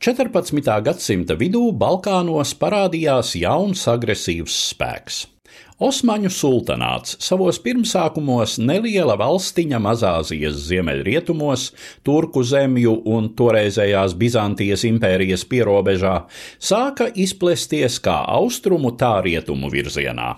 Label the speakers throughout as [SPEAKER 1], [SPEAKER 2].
[SPEAKER 1] 14. gadsimta vidū Balkānos parādījās jauns agresīvs spēks. Osmaņu sultānāts savos pirmsākumos neliela valstiņa Mazāzijas ziemeļrietumos, Turku zemju un toreizējās Bizantijas impērijas pierobežā, sāka izplesties kā austrumu, tā rietumu virzienā.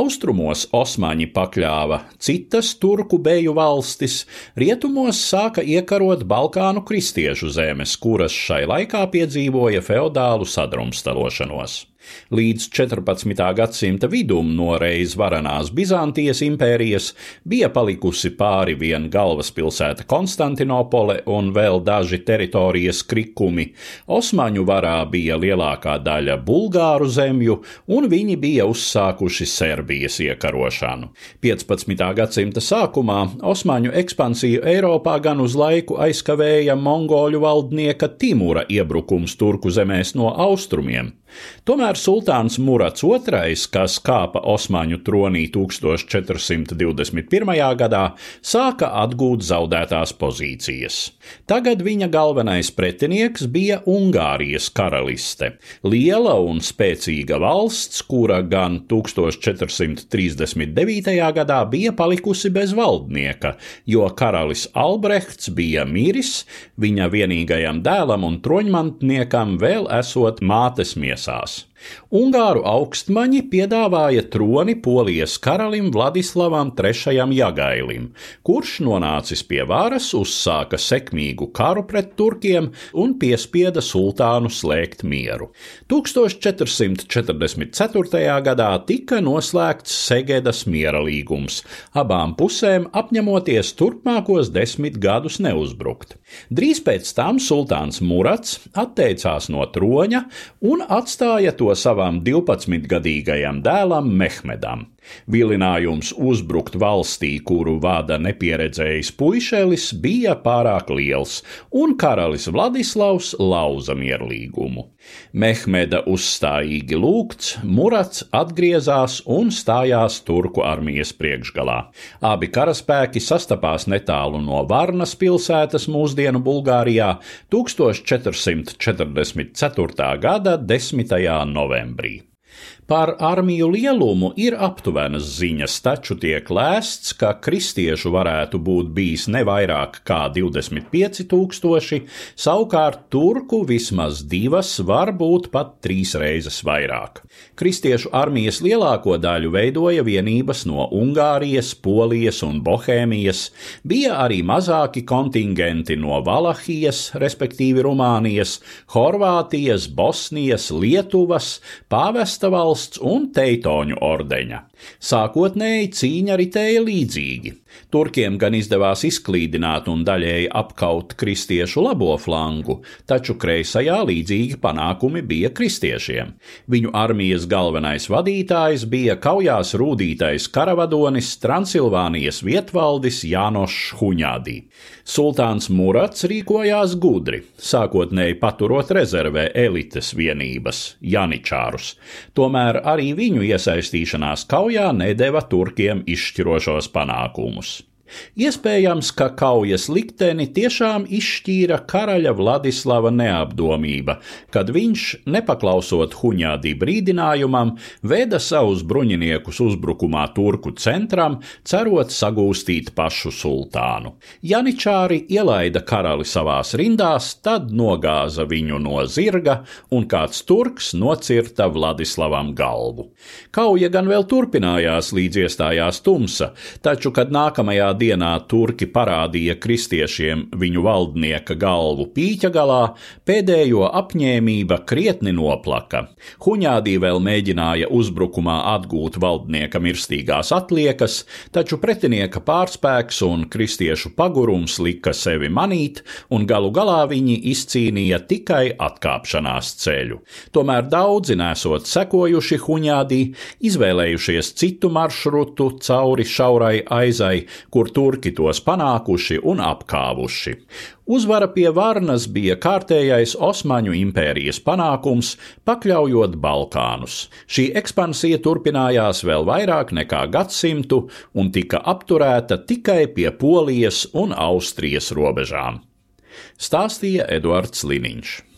[SPEAKER 1] Austrumos osmaņi pakļāva citas turku beju valstis, rietumos sāka iekarot Balkānu kristiešu zemes, kuras šai laikā piedzīvoja feodālu sadrumstalošanos. Līdz 14. gadsimta vidum no reiz varanās Bizantijas impērijas bija palikusi pāri vien galvaspilsēta Konstantinopole un vēl daži teritorijas krikumi. Osmaņu varā bija lielākā daļa bulgāru zemju, un viņi bija uzsākuši Serbijas iekarošanu. 15. gadsimta sākumā Osmaņu ekspansiju Eiropā gan uz laiku aizkavēja mongoļu valdnieka Timura iebrukums Turku zemēs no austrumiem. Tomēr sultāns Murats II, kas kāpa Osmaņu tronī 1421. gadā, sāka atgūt zaudētās pozīcijas. Tagad viņa galvenais pretinieks bija Ungārijas karaliste, liela un spēcīga valsts, kura gan 1439. gadā bija palikusi bez valdnieka, jo karalis Albrehts bija miris, viņa vienīgajam dēlam un troņmantniekam vēl esot mātes miesā sauce. Ungāru augstmaņi piedāvāja troni polijas karalim Vladislavam III Jagailim, kurš nonācis pie varas, uzsāka sekmīgu karu pret turkiem un piespieda sultānu slēgt mieru. 1444. gadā tika noslēgts Segedas miera līgums, abām pusēm apņemoties turpmākos desmit gadus neuzbrukt. Drīz pēc tam sultāns Murats atteicās no troņa un atstāja to savam 12-gadīgajam dēlam Mehmedam. Vilinājums uzbrukt valstī, kuru vada nepieredzējis puišelis, bija pārāk liels, un karalis Vladislavs lauza mierlīgumu. Mehmeda uzstājīgi lūgts, Murats atgriezās un stājās turku armijas priekšgalā. Abi karaspēki sastapās netālu no Varnas pilsētas mūsdienu Bulgārijā 1444. gada 10. novembri. Par armiju lielumu ir aptuvenas ziņas, taču tiek lēsts, ka kristiešu varētu būt bijis ne vairāk kā 25 tūkstoši, savukārt turku vismaz divas, varbūt pat trīs reizes vairāk. Kristiešu armijas lielāko daļu veidoja vienības no Ungārijas, Polijas un Bohēmijas, bija arī mazāki kontingenti no Valahijas, respektīvi Rumānijas, Horvātijas, Bosnijas, Lietuvas, Pāvesta valsts, valsts un teitoņu ordeņa. Sākotnēji cīņa ritēja līdzīgi. Turkiem gan izdevās izklīdināt un daļēji apkaut kristiešu labo flangu, taču kreisajā līdzīgi panākumi bija kristiešiem. Viņu armijas galvenais vadītājs bija kaujās rūdītais karavadonis Transilvānijas vietvaldis Jānošs Huņādī. Sultāns Murats rīkojās gudri, sākotnēji paturot rezervē elites vienības, janičārus. Tomēr arī viņu iesaistīšanās kaujā kaujā nedeva turkiem izšķirošos panākumus. Iespējams, ka kaujas likteni tiešām izšķīra karaļa Vladislava neapdomība, kad viņš, nepaklausot Huņādī brīdinājumam, veda savus bruņiniekus uzbrukumā turku centram, cerot sagūstīt pašu sultānu. Janičāri ielaida karali savās rindās, tad nogāza viņu no zirga, un kāds turks nocirta Vladislavam galvu. Kauja gan vēl turpinājās, līdz iestājās tumsa, taču, kad nākamajā dienā turki parādīja kristiešiem viņu valdnieka galvu pīķa galā, pēdējo apņēmība krietni noplaka. Huņādī vēl mēģināja uzbrukumā atgūt valdnieka mirstīgās atliekas, taču pretinieka pārspēks un kristiešu pagurums lika sevi manīt, un galu galā viņi izcīnīja tikai atkāpšanās ceļu. Tomēr daudzi nesot sekojuši Huņādī, izvēlējušies citu maršrutu cauri šaurai aizai, kur kur turki tos panākuši un apkāvuši. Uzvara pie Varnas bija kārtējais Osmaņu impērijas panākums, pakļaujot Balkānus. Šī ekspansija turpinājās vēl vairāk nekā gadsimtu un tika apturēta tikai pie Polijas un Austrijas robežām. Stāstīja Eduards Liniņš.